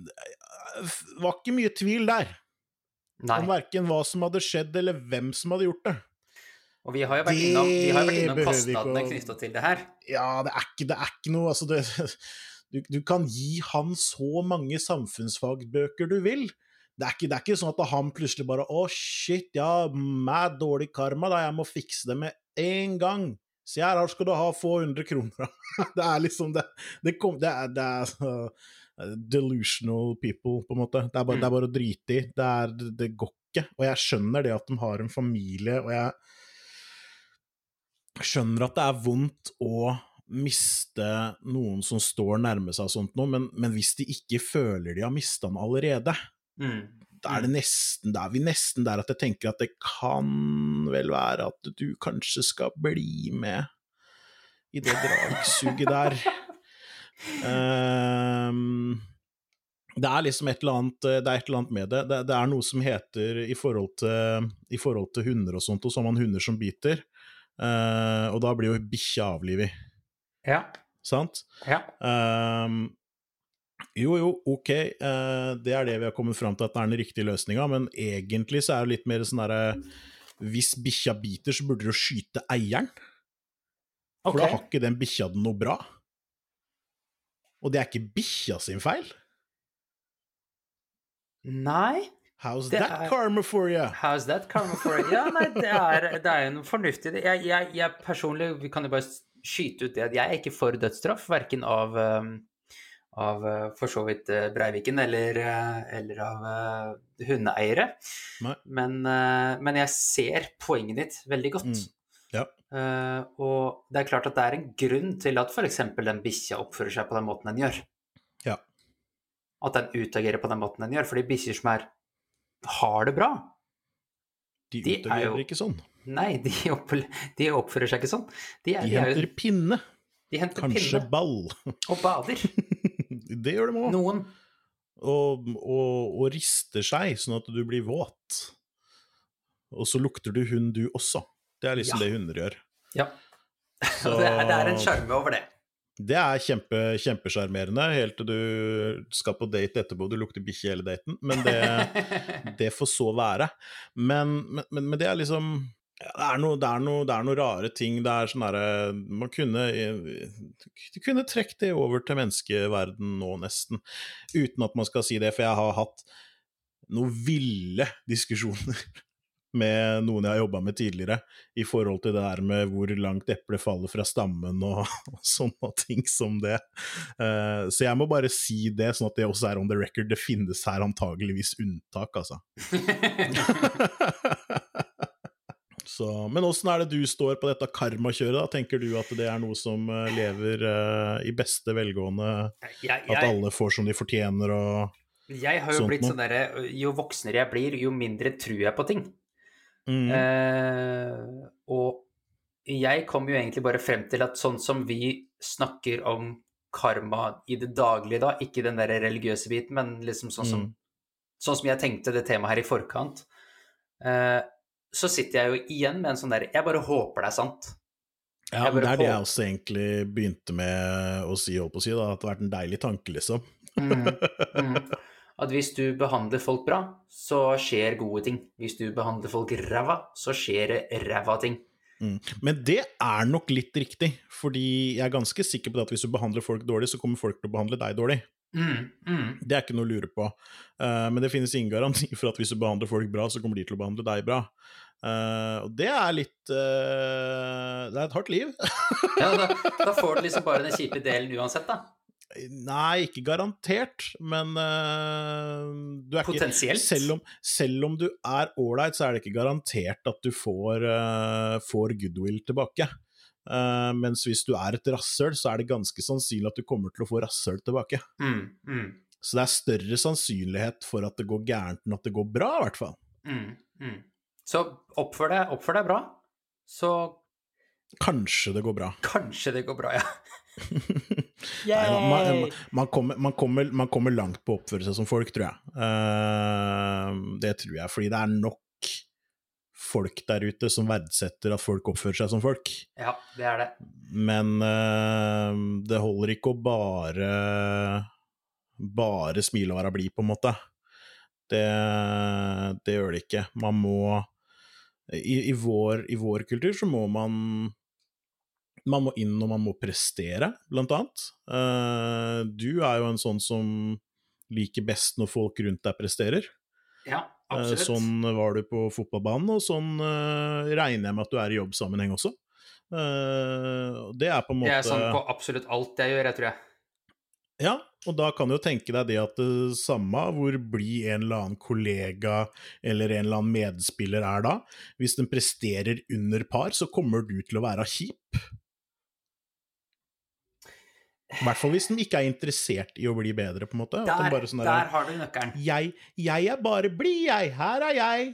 var ikke mye tvil der Nei. om verken hva som hadde skjedd, eller hvem som hadde gjort det. Og vi har jo vært innom, vi har jo vært innom kostnadene å- knytta til det her. Ja, det er ikke, det er ikke noe Altså, det, (laughs) du, du kan gi han så mange samfunnsfagbøker du vil. Det er, ikke, det er ikke sånn at han plutselig bare Å, shit, ja, mad dårlig karma, da, jeg må fikse det med en gang. Se her, her skal du ha få hundre kroner. (laughs) det er liksom Det, det, kom, det er, det er uh, delusional people, på en måte. Det er bare, det er bare å drite i. Det, er, det, det går ikke. Og jeg skjønner det at de har en familie, og jeg skjønner at det er vondt å miste noen som står nærme seg og sånt noe, men, men hvis de ikke føler de har mista den allerede, Mm. da er, det nesten, da er vi nesten der at jeg tenker at det kan vel være at du kanskje skal bli med i det dragsuget der. um, (laughs) det er liksom et eller annet, det er et eller annet med det. det. Det er noe som heter i forhold til, i forhold til hunder og sånt, og så har man hunder som biter, Uh, og da blir jo bikkja avlivet, Ja. sant? ja. Um, jo, jo, ok, uh, det er det vi har kommet fram til at det er den riktige løsninga, men egentlig så er det litt mer sånn derre Hvis bikkja biter, så burde du skyte eieren, for okay. da har ikke den bikkja det noe bra. Og det er ikke bikkja sin feil. Nei. How's that er- karma for you? How's that karma for you? Ja, nei, det er, det er jo noe fornuftig i det. Jeg, jeg, jeg personlig, vi kan jo bare skyte ut det at jeg er ikke for dødsstraff, verken av, um, av uh, for så vidt uh, Breiviken eller, eller av hundeeiere. Men, men jeg ser poenget ditt veldig godt. Mm. Ja. Og det er klart at det er en grunn til at f.eks. den bikkja oppfører seg på den måten den gjør. Ja. At den utagerer på den måten den gjør. Fordi bikkjer som er, har det bra, De De er utagerer jo- ikke sånn. Nei, de, opp, de oppfører seg ikke sånn. De, er, De de, er henter jo, pinne. de henter Kanskje pinne ball. og bader. (laughs) det gjør de òg. Noen. Og, og, og rister seg, sånn at du blir våt. Og så lukter du hund, du også. Det er liksom Ja. det hunder gjør. Ja. Så- (laughs) Det, er, det er en sjarme over det. Det er kjempe, kjempesjarmerende, helt til du skal på date etterpå og du lukter bikkje hele daten, men det, (laughs) det får så være. Men, men, men, men det er liksom ja, det, er noe, det, er noe, det er noe rare ting. Det er sånn derre Man kunne Du kunne trukket det over til menneskeverden nå, nesten. Uten at man skal si det, for jeg har hatt noen ville diskusjoner (laughs) med noen jeg har jobba med tidligere, i forhold til det der med hvor langt eplet faller fra stammen og, (laughs) og sånne ting som det. Uh, så jeg må bare si det, sånn at det også er on the record. Det finnes her antageligvis unntak, altså. (laughs) Så, men åssen er det du står på dette karmakjøret? da? Tenker du at det er noe som eh, lever uh, i beste velgående? jeg, At alle får som de fortjener og jeg har jo sånt blitt sånn derre Jo voksnere jeg blir, jo mindre tror jeg på ting. mm, Uh, og jeg kom jo egentlig bare frem til at sånn som vi snakker om karma i det daglige, da, ikke den der religiøse biten, men liksom sånn som, Mm. sånn som jeg tenkte det temaet her i forkant, eh, så sitter jeg jo igjen med en sånn der Jeg bare håper det er sant. Ja, men det er det jeg også egentlig begynte med å si, holdt på å si, da, at det har vært en deilig tanke, liksom. Mm, mm. (laughs) At hvis du behandler folk bra, så skjer gode ting. Hvis du behandler folk ræva, så skjer det ræva ting. Mm. Men det er nok litt riktig, fordi jeg er ganske sikker på at hvis du behandler folk dårlig, så kommer folk til å behandle deg dårlig. Mm, mm. Det er ikke noe å lure på. Uh, men det finnes ingen garanti for at hvis du behandler folk bra, så kommer de til å behandle deg bra. Uh, og det er litt uh, Det er et hardt liv. (laughs) Ja, da, da får du liksom bare den kjipe delen uansett, da. Nei, ikke garantert, men eh, du er Potensielt. ikke selv om, selv om du er ålreit, så er det ikke garantert at du får, får goodwill tilbake. Eh, mens hvis du er et rasshøl, så er det ganske sannsynlig at du kommer til å få rasshøl tilbake. Mm, mm, Så det er større sannsynlighet for at det går gærent enn at det går bra, i hvert fall. mm, mm. Så oppfør deg, oppfør deg bra, så Kanskje det går bra. (laughs) kanskje det går bra, ja. Nei, man, man, kommer, man, kommer, man kommer langt på å oppføre seg som folk, tror jeg. Uh, det tror jeg, fordi det er nok folk der ute som verdsetter at folk oppfører seg som folk. Ja, det er det. Men uh, det holder ikke å bare bare smile og være blid, på en måte. Det, det gjør det ikke. Man må i, i, vår, I vår kultur så må man man må inn og man må prestere, blant annet. Uh, du er jo en sånn som liker best når folk rundt deg presterer. Ja, absolutt. sånn var du på fotballbanen, og sånn eh, regner jeg med at du er i jobbsammenheng også. Eh, det er på en måte Det er sånn på absolutt alt jeg gjør, jeg tror jeg. Ja, og da kan du jo tenke deg det at det samme hvor blid en eller annen kollega eller en eller annen medspiller er da, hvis den presterer under par, så kommer du til å være kjip. I hvert fall hvis den ikke er interessert i å bli bedre, på en måte. Der, sånn der, der har du nøkkelen. jeg, jeg er bare blid, jeg. Her er jeg.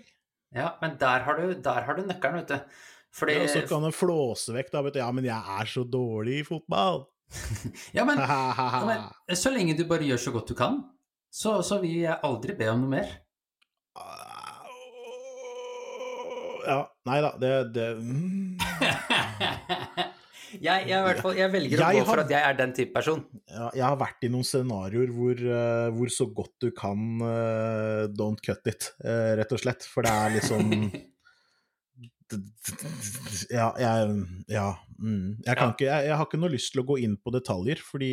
Ja, men der har du, der har du nøkkelen, vet du. Fordi Ja, så kan den flåse vekk, da. Vet du. Ja, men jeg er så dårlig i fotball. (laughs) Ja, men, ja, men så lenge du bare gjør så godt du kan, så, så vil jeg aldri be om noe mer. Ja, nei da, det, det mm. (laughs) (laughs) jeg, jeg, hvert fall, jeg velger å gå for at jeg er den type person. Jeg har vært i noen scenarioer hvor, eh, hvor så godt du kan uh, don't cut it, uh, rett og slett. For det er liksom (laughs) Ja, jeg Ja. Mm. Jeg, ikke, jeg, jeg har ikke noe lyst til å gå inn på detaljer, fordi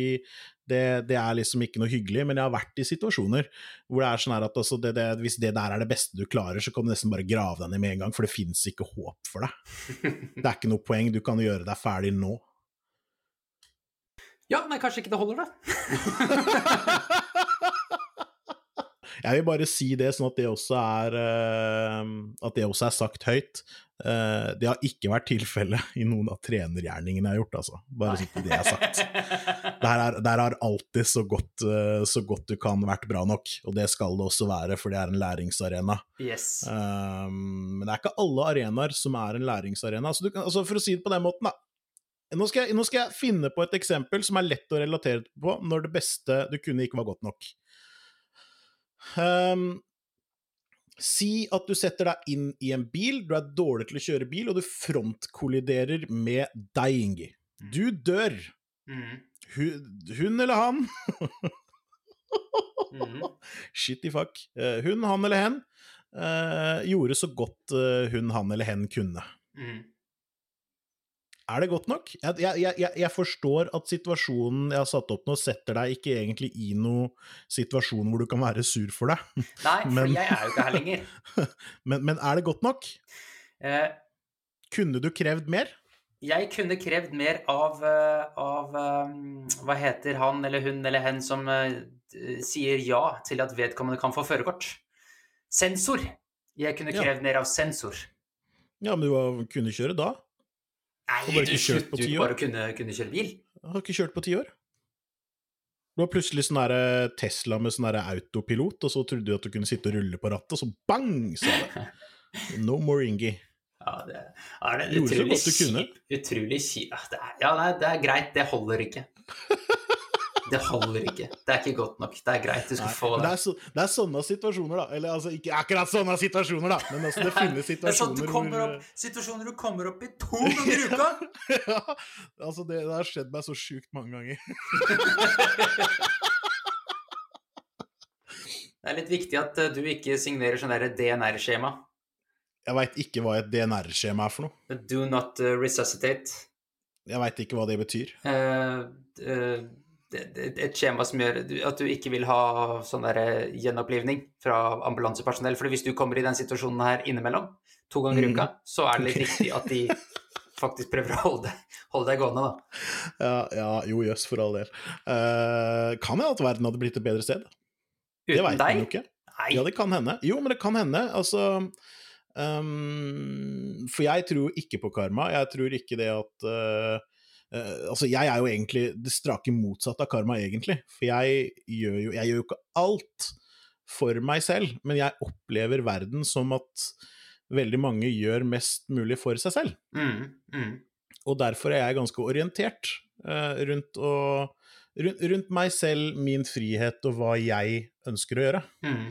det, det er liksom ikke noe hyggelig. Men jeg har vært i situasjoner hvor det er sånn at altså det, det, hvis det der er det beste du klarer, så kan du nesten bare grave deg ned med en gang, for det fins ikke håp for deg. (laughs) Det er ikke noe poeng, du kan gjøre deg ferdig nå. Ja, men kanskje ikke det holder, da. (laughs) Jeg vil bare si det, sånn at det også er eh, At det også er sagt høyt. Eh, det har ikke vært tilfellet i noen av trenergjerningene jeg har gjort, altså. Bare så det er sagt. Der, er, der har alltid så godt, eh, så godt du kan vært bra nok, og det skal det også være, for det er en læringsarena. Yes. Um, men det er ikke alle arenaer som er en læringsarena. Altså, du kan, altså For å si det på den måten, da. Nå skal, jeg, nå skal jeg finne på et eksempel som er lett å relatere på når det beste du kunne, ikke var godt nok. Um, si at du setter deg inn i en bil, du er dårlig til å kjøre bil, og du frontkolliderer med deg, Ingi. Du dør. Mm. Hun, hun eller han Mm. (laughs) Shitty fuck. Eh, hun, han eller hen eh, gjorde så godt eh, hun, han eller hen kunne. Mm. Er det godt nok? Jeg, jeg, jeg, jeg forstår at situasjonen jeg har satt opp nå, setter deg ikke egentlig i noen situasjon hvor du kan være sur for deg. (laughs) Nei, for Men- jeg er jo ikke her lenger. (laughs) Men, men er det godt nok? Eh, Kunne du krevd mer? jeg kunne krevd mer av, eh, av eh, Hva heter han eller hun eller hen som eh, sier ja til at vedkommende kan få førerkort? Sensor. Jeg kunne Ja. krevd mer av sensor. Ja, men du kunne kjøre da? Nei, du slutter jo ikke bare å kunne, kunne kjøre bil. Jeg har ikke kjørt på ti år. Du har plutselig sånn der Tesla med sånn der autopilot, og så trodde du at du kunne sitte og rulle på rattet, og så bang, sa det. (laughs) No more Ingi. Ja, det er det utrolig godt du kunne. kjip- Utrolig kjipt. Ja, det er, ja, nei, det er greit. Det holder ikke. (laughs) Det holder ikke. Det er ikke godt nok. Det er greit. Du skal Nei, få det. det, er så, det er sånne situasjoner, da. Eller altså, ikke akkurat sånne situasjoner, da, men altså, det (laughs) finnes Det sånn situasjoner du kommer hvor opp, situasjoner du kommer opp i to (laughs) ganger i uka! ja, altså det, det har skjedd meg så sjukt mange ganger. (laughs) Det er litt viktig at eh, du ikke signerer sånn der DNR-skjema. Jeg veit ikke hva et DNR-skjema er for noe. Do not eh, resuscitate. Jeg veit ikke hva det betyr. Uh, det- det- et skjema som gjør at du ikke vil ha sånn der eh, gjenopplivning fra ambulansepersonell. For hvis du kommer i den situasjonen her innimellom, to ganger i Mhm. uka, så er det litt (laughs) riktig at de faktisk prøver å holde holde deg gående, da. Ja, ja jo jøss, for all del. Uh, kan hende at verden hadde blitt et bedre sted. det Uten veit man jo ikke. Nei. Ja, det kan hende. Jo, men det kan hende. Altså um, For jeg tror ikke på karma. Jeg tror ikke det at eh, eh, altså, jeg er jo egentlig det strake motsatte av karma, egentlig. For jeg gjør jo, jeg gjør jo ikke alt for meg selv, men jeg opplever verden som at veldig mange gjør mest mulig for seg selv. Mm, mm. Og derfor er jeg ganske orientert uh, rundt, å, rundt, rundt meg selv, min frihet og hva jeg ønsker å gjøre. Mm,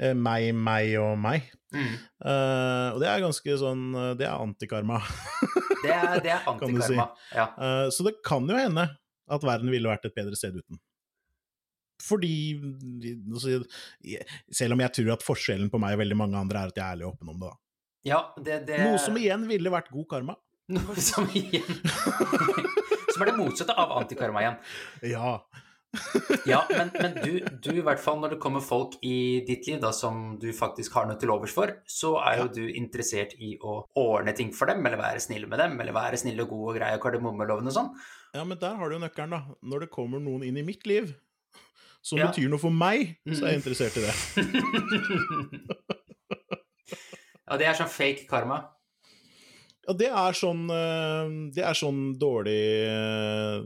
Uh, meg, meg og meg. Eh, og det er ganske sånn Det er antikarma. (laughs) Det er, det er du si. Ja. Uh, så det kan jo hende at verden ville vært et bedre sted uten. Fordi altså, Selv om jeg tror at forskjellen på meg og veldig mange andre er at jeg er ærlig og åpen om det. da. ja det, det Noe som igjen ville vært god karma. Noe som igjen (laughs) Som er det motsatte av antikarma igjen. Ja. Ja, men, men du, du, i hvert fall når det kommer folk i ditt liv da, som du faktisk har noe til overs for, så er jo Ja. du interessert i å ordne ting for dem, eller være snill med dem, eller være snill og god og grei og kardemommeloven og sånn. ja, men der har du jo nøkkelen, da. Når det kommer noen inn i mitt liv som Ja. betyr noe for meg, så er jeg Mm. interessert i det. (laughs) Ja, det er sånn fake karma. Ja, det er sånn eh, Det er sånn dårlig eh,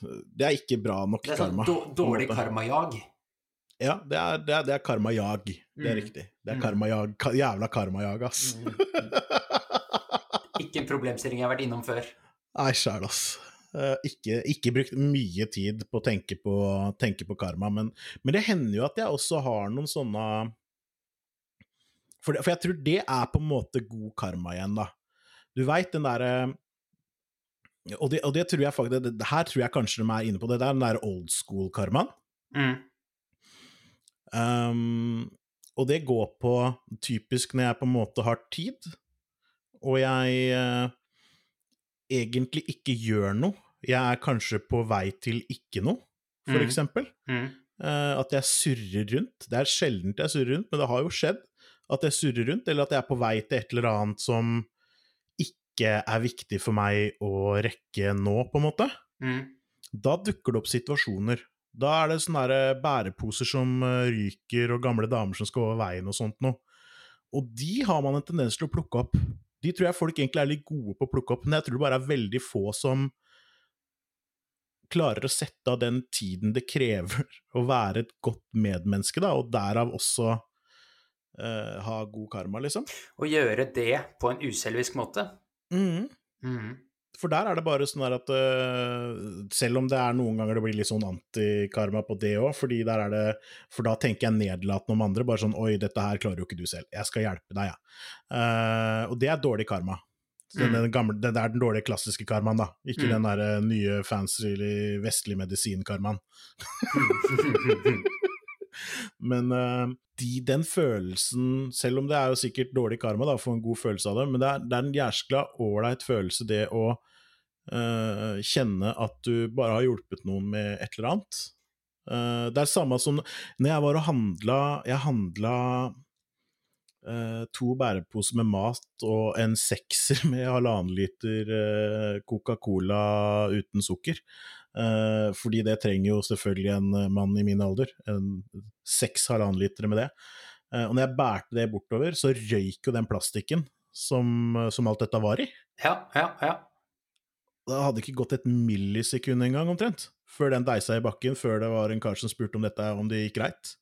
Det er ikke bra nok Det er sånn karma. dårlig karmajag. Ja, det er, det er, det er karmajag. Det er Mm. riktig. Det er Mm. karmajag. Ka, jævla karmajag, ass. Mm. Ikke en problemstilling jeg har vært innom før. Nei, sjæl, ass. Eh, ikke, ikke brukt mye tid på å tenke på, tenke på karma, men, men det hender jo at jeg også har noen sånne for, det, for jeg tror det er på en måte god karma igjen, da. Du veit den derre og, det- og det tror jeg faktisk det, det, Her tror jeg kanskje de er inne på det. Er den der old school-karmaen. Mm. Um, og det går på typisk når jeg på en måte har tid, og jeg eh, egentlig ikke gjør noe, jeg er kanskje på vei til ikke noe, for mm. eksempel. Mm. Uh, at jeg surrer rundt. Det er sjeldent jeg surrer rundt, men det har jo skjedd at jeg surrer rundt, eller at jeg er på vei til et eller annet som ikke er viktig for meg å rekke nå, på en måte. Mm. Da dukker det opp situasjoner. Da er det sånne bæreposer som eh, ryker, og gamle damer som skal over veien og sånt noe. Og de har man en tendens til å plukke opp. De tror jeg folk egentlig er litt gode på å plukke opp, men jeg tror det bare er veldig få som klarer å sette av den tiden det krever (laughs) å være et godt medmenneske, da, og derav også uh, ha god karma, liksom. Å gjøre det på en uselvisk måte. Mhm. Mm. For der er det bare sånn der at uh, Selv om det er noen ganger det blir litt sånn antikarma på det òg, For da tenker jeg nedlatende om andre, bare sånn Oi, dette her klarer jo ikke du selv, jeg skal hjelpe deg, jeg. Ja. og det er dårlig karma. Den, Mm. den gamle, det er den dårlige klassiske karmaen, da. Ikke Mm. den der øh, nye fancy vestlig medisin-karmaen. (laughs) Men uh, de, den følelsen, selv om det er jo sikkert dårlig karma, da, å få en god følelse av det, men det er, det er en jæskla ålreit følelse, det å uh, kjenne at du bare har hjulpet noen med et eller annet. Uh, det er samme som når jeg var og handla Jeg handla Uh, to bæreposer med mat og en sekser (laughs) med halvannen liter uh, Coca-Cola uten sukker. Eh, fordi det trenger jo selvfølgelig en eh, mann i min alder. En seks halvannen liter med det. Eh, og når jeg bærte det bortover, så røyk jo den plastikken som, som alt dette var i. Ja, ja, ja. Det hadde ikke gått et millisekund engang, omtrent, før den deisa i bakken, før det var en kar som spurte om dette om det gikk greit.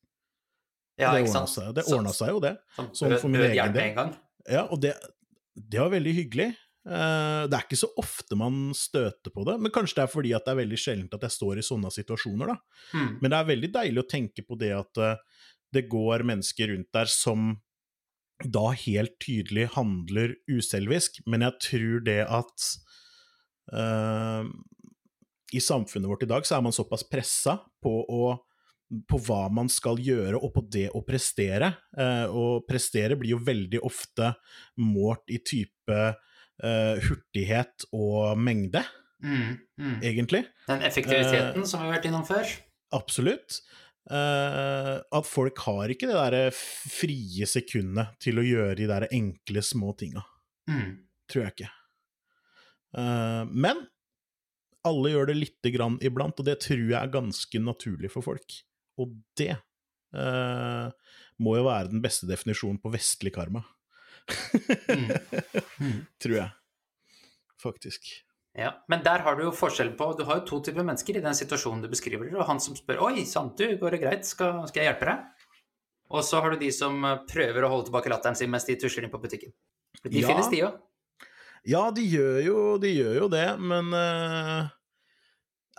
ja det ikke ordna sant? seg, det ordna seg jo, det. Sånn for min egen del. Ja, og det, det var veldig hyggelig. Eh, det er ikke så ofte man støter på det, men kanskje det er fordi at det er veldig sjeldent at jeg står i sånne situasjoner, da. Mm. Men det er veldig deilig å tenke på det at eh, det går mennesker rundt der som da helt tydelig handler uselvisk, men jeg tror det at uh, i samfunnet vårt i dag så er man såpass pressa på å på hva man skal gjøre, og på det å prestere. Eh, og prestere blir jo veldig ofte målt i type eh, hurtighet og mengde, Mm. Mm. egentlig. Den effektiviteten som vi har vært innom før. Absolutt. Uh, at folk har ikke det derre frie sekundet til å gjøre de der enkle, små tinga. Mm. Tror jeg ikke. Eh, men alle gjør det lite grann iblant, og det tror jeg er ganske naturlig for folk. Og det må jo være den beste definisjonen på vestlig karma. Mm. Mm. Tror jeg. Faktisk. Ja, Men der har du jo forskjell på Du har jo to typer mennesker i den situasjonen du beskriver. Og han som spør 'Oi, sant du, går det greit? Skal, skal jeg hjelpe deg?' Og så har du de som eh, prøver å holde tilbake latteren sin mens de tusler inn på butikken. De Ja. finnes, de òg. Ja, de gjør jo, de gjør jo det, men uh,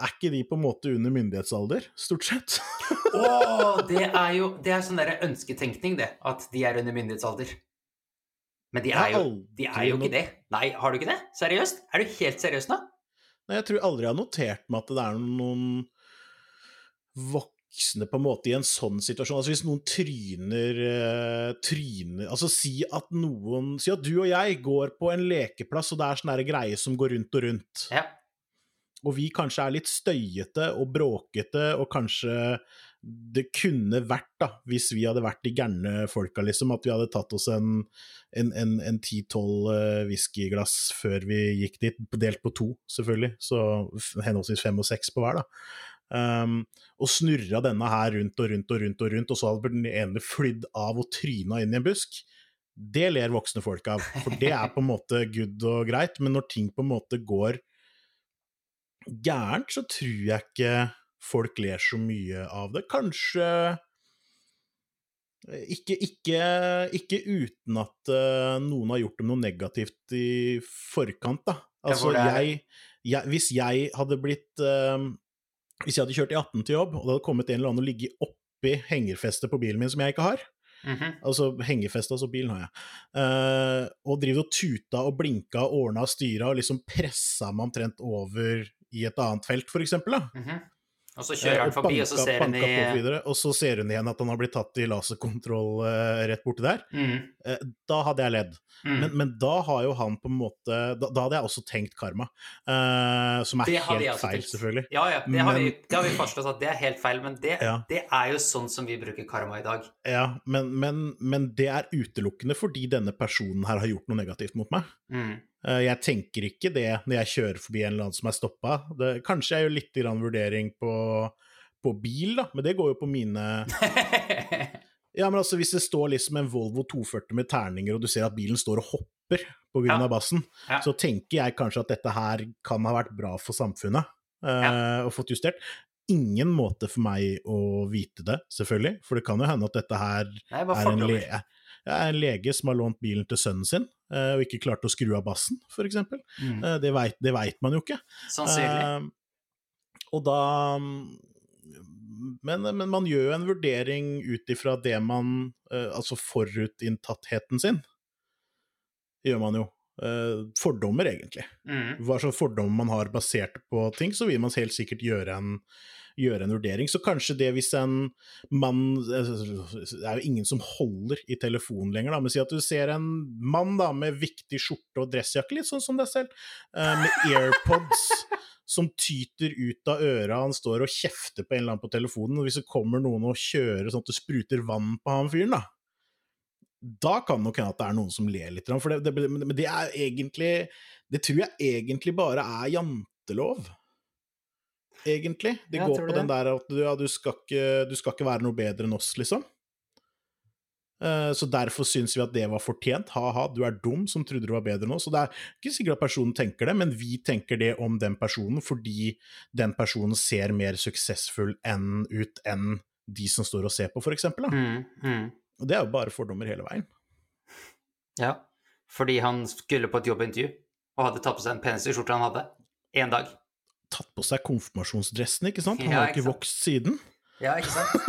er ikke de på en måte under myndighetsalder, stort sett? Å, det er jo Det er sånn der ønsketenkning, det. At de er under myndighetsalder. Men de er jo, de er jo ikke det. Nei, har du ikke det? Seriøst? Er du helt seriøs nå? Nei, jeg tror aldri jeg har notert meg at det er noen voksne på en måte i en sånn situasjon. Altså hvis noen tryner, eh, tryner Altså si at noen Si at du og jeg går på en lekeplass, og det er sånne greier som går rundt og rundt. Ja. Og vi kanskje er litt støyete og bråkete, og kanskje det kunne vært, da, hvis vi hadde vært de gærne folka, liksom, at vi hadde tatt oss en en, en, en 10-12 eh, whiskyglass før vi gikk dit, delt på to, selvfølgelig, så henholdsvis fem og seks på hver, da. Um, og snurra denne her rundt og rundt og rundt, og rundt, og så hadde den ene flydd av og tryna inn i en busk. Det ler voksne folk av, for det er på en måte good og greit, men når ting på en måte går gærent, så tror jeg ikke folk ler så mye av det. Kanskje ikke, ikke, ikke uten at uh, noen har gjort dem noe negativt i forkant, da. Altså, jeg, jeg Hvis jeg hadde blitt uh, Hvis jeg hadde kjørt i 18 til jobb, og det hadde kommet en eller annen og ligget oppi hengerfestet på bilen min som jeg ikke har, Mhm. Altså hengefeste, altså bilen har jeg. Uh, og driver og tuta og blinka og ordna og styra og liksom pressa meg omtrent over i et annet felt, for eksempel. Da. Mhm. Og så kjører han forbi, og så ser hun i videre, Og så ser hun igjen at han har blitt tatt i laserkontroll eh, rett borti der. mm, Eh, da hadde jeg ledd. mm. Men, men da har jo han på en måte Da, da hadde jeg også tenkt karma. Uh, som er helt feil, tenkt. selvfølgelig. Ja, ja, det har, vi, Men- det har vi fastslått at det er helt feil, men det, Ja. det er jo sånn som vi bruker karma i dag. Ja, men, men, men det er utelukkende fordi denne personen her har gjort noe negativt mot meg. Mm. Eh, Jeg tenker ikke det når jeg kjører forbi en eller annen som er stoppa. Kanskje jeg gjør litt grann vurdering på, på bil, da, men det går jo på mine (laughs) Ja, men altså Hvis det står liksom en Volvo 240 med terninger, og du ser at bilen står og hopper pga. Ja. av bassen, Ja. så tenker jeg kanskje at dette her kan ha vært bra for samfunnet, ja. og fått justert. Ingen måte for meg å vite det, selvfølgelig, for det kan jo hende at dette her Nei, er en, le fordommer. er en lege som har lånt bilen til sønnen sin, eh, og ikke klarte å skru av bassen, f.eks. Mm. Eh, Det veit vet man jo ikke. Sannsynlig. Eh, og da men, men man gjør jo en vurdering ut ifra det man Altså forutinntattheten sin. Gjør man jo. Fordommer, egentlig. Mm. Hva slags fordommer man har basert på ting, så vil man helt sikkert gjøre en, gjøre en vurdering. Så kanskje det hvis en mann Det er jo ingen som holder i telefonen lenger, da, men si at du ser en mann da med viktig skjorte og dressjakke, litt sånn som deg selv, eh, med AirPods (laughs) som tyter ut av øra, han står og kjefter på en eller annen på telefonen, og hvis det kommer noen og kjører sånn at det spruter vann på han fyren, da da kan det nok hende at det er noen som ler litt, for det, det, men det er egentlig Det tror jeg egentlig bare er jantelov. Egentlig. Det går på den der at du, ja, du, skal ikke, du skal ikke være noe bedre enn oss, liksom. Eh, Så derfor syns vi at det var fortjent. Ha-ha, du er dum som trodde du var bedre enn oss. Og det er ikke sikkert at personen tenker det, men vi tenker det om den personen fordi den personen ser mer suksessfull enn ut enn de som står og ser på, for eksempel. Mm. Mm. Og det er jo bare fordommer hele veien. Ja. Fordi han skulle på et jobbintervju og hadde tatt på seg den peneste skjorta han hadde. Én dag. Tatt på seg konfirmasjonsdressen, ikke sant? Han Ja, har ikke ikke vokst siden. Ja, ikke sant? (laughs)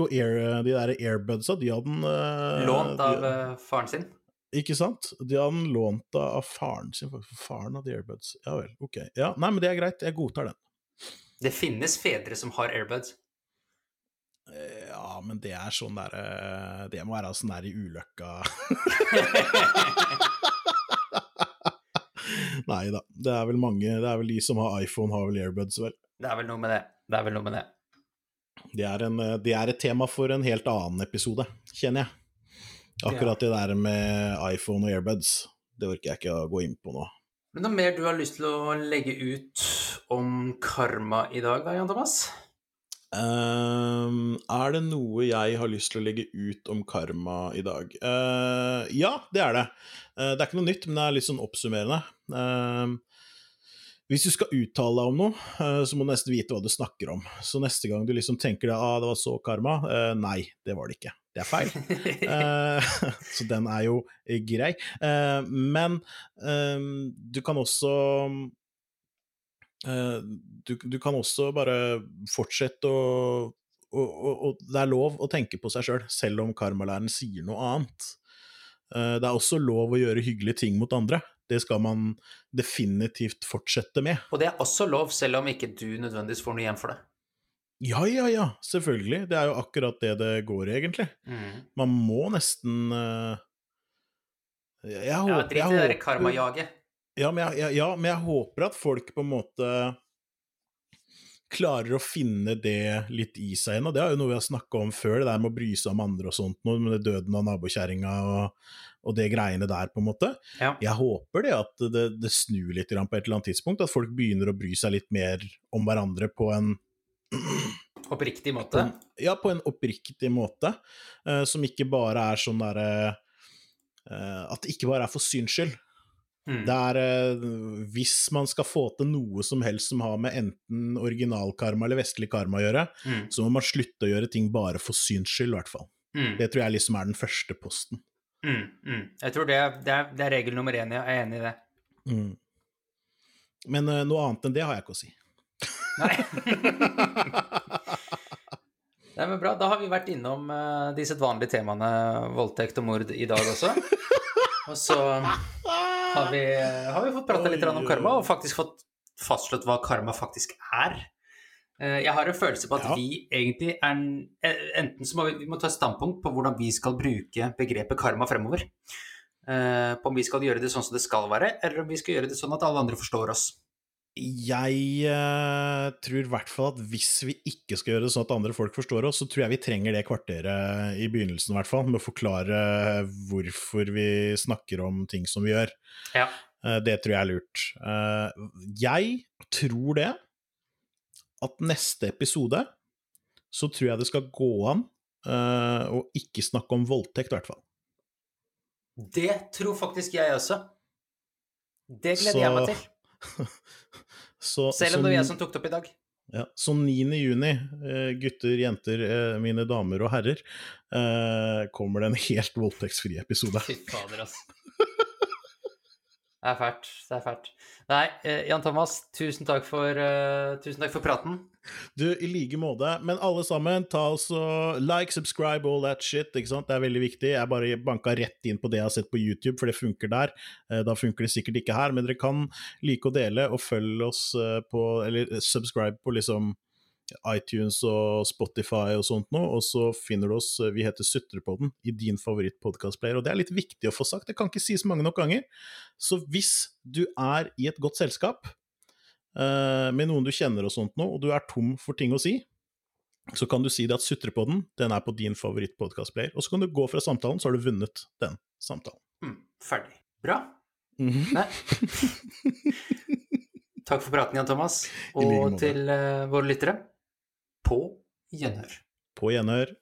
Og air, de der airbudsa, de hadde han uh, Lånt av de, uh, faren sin. Ikke sant? De hadde han lånt av faren sin. Faren hadde airbuds. Ja vel, ok. Ja, nei, men det er greit, jeg godtar den. Det finnes fedre som har airbuds. Eh, Ja, men det er sånn derre Det må være sånn der i ulykka (laughs) (laughs) Nei da, det er vel mange Det er vel de som har iPhone, har vel airbuds, vel. Det er vel noe med det. Det er vel noe med det. Det er, en, eh, det er et tema for en helt annen episode, kjenner jeg. Akkurat det der med iPhone og airbuds, det orker jeg ikke å gå inn på nå. Men noe mer du har lyst til å legge ut om karma i dag, da, Jan Thomas? Ehm, er det noe jeg har lyst til å legge ut om karma i dag? Uh, ja, det er det. Uh, det er ikke noe nytt, men det er litt sånn oppsummerende. Uh, hvis du skal uttale deg om noe, eh, så må du nesten vite hva du snakker om. Så neste gang du liksom tenker deg ah, det var så karma, nei, det var det ikke. Det er feil. (laughs) (laughs) Så den er jo grei. Men eh, du kan også du, du kan også bare fortsette å og, og, og det er lov å tenke på seg sjøl, selv, selv om karmalæreren sier noe annet. Eh, det er også lov å gjøre hyggelige ting mot andre. Det skal man definitivt fortsette med. Og det er også lov, selv om ikke du nødvendigvis får noe igjen for det. Ja, ja, ja, selvfølgelig. Det er jo akkurat det det går i, egentlig. Mm. Man må nesten uh... Jeg, håper Ja, Drit i det karmajaget. Ja men jeg, ja, men jeg håper at folk på en måte klarer å finne det litt i seg igjen. Og det er jo noe vi har snakka om før, det der med å bry seg om andre og sånt, noe med døden av nabokjerringa og, og det greiene der, på en måte. Ja. Jeg håper det at det, det snur litt på et eller annet tidspunkt, at folk begynner å bry seg litt mer om hverandre på en Oppriktig måte. ja, på en oppriktig måte, eh, som ikke bare er sånn derre eh, At det ikke bare er for syns skyld. Mm. Er eh, Hvis man skal få til noe som helst som har med enten originalkarma eller vestlig karma å gjøre, Mm. så må man slutte å gjøre ting bare for syns skyld, i hvert fall. Mm. Det tror jeg liksom er den første posten. Mm. Mm. Jeg tror det det, er, det er regel nummer én. Jeg er enig i det. Mm. Men eh, noe annet enn det har jeg ikke å si. Nei. (laughs) Nei, men bra. Da har vi vært innom eh, de sedvanlige temaene voldtekt og mord i dag også. (laughs) Og så har vi, har vi fått prata litt om karma, og faktisk fått, fastslått hva karma faktisk er. Eh, Jeg har en følelse på at Ja. vi egentlig er eh, Enten så må vi, vi må ta standpunkt på hvordan vi skal bruke begrepet karma fremover. Eh, På om vi skal gjøre det sånn som det skal være, eller om vi skal gjøre det sånn at alle andre forstår oss. Jeg uh, tror i hvert fall at hvis vi ikke skal gjøre det sånn at andre folk forstår oss, så tror jeg vi trenger det kvarteret i begynnelsen, i hvert fall, med å forklare hvorfor vi snakker om ting som vi gjør. Ja. Uh, det tror jeg er lurt. Uh, jeg tror det at neste episode så tror jeg det skal gå an å ikke snakke om voldtekt, i hvert fall. Det tror faktisk jeg også. Det gleder jeg meg til. (laughs) Så, Selv om det var jeg som tok det opp i dag. Ja, så 9. juni, eh, gutter, jenter, eh, mine damer og herrer, eh, kommer det en helt voldtektsfri episode. Fy fader, altså. Det er fælt. Det er fælt. Nei, eh, Jan Thomas, tusen takk for, uh, tusen takk for praten. Du, i like måte, men alle sammen, ta altså like, subscribe, all that shit, ikke sant, det er veldig viktig. Jeg bare banka rett inn på det jeg har sett på YouTube, for det funker der. Eh, Da funker det sikkert ikke her, men dere kan like å dele, og følge oss på, eller subscribe på liksom iTunes og Spotify og sånt noe, og så finner du oss, eh, vi heter Sutrepodden, i din favoritt-podcastplayer, og det er litt viktig å få sagt, det kan ikke sies mange nok ganger. Så hvis du er i et godt selskap, uh, med noen du kjenner og sånt nå, og du er tom for ting å si, så kan du si det at Sutrepodden, den er på din favoritt-podcastplayer, og så kan du gå fra samtalen, så har du vunnet den samtalen. Mm, ferdig. Bra. Mhm. Nei. (laughs) Takk for praten, Jan Thomas. Like Og til uh, våre lyttere, på gjenhør. På gjenhør.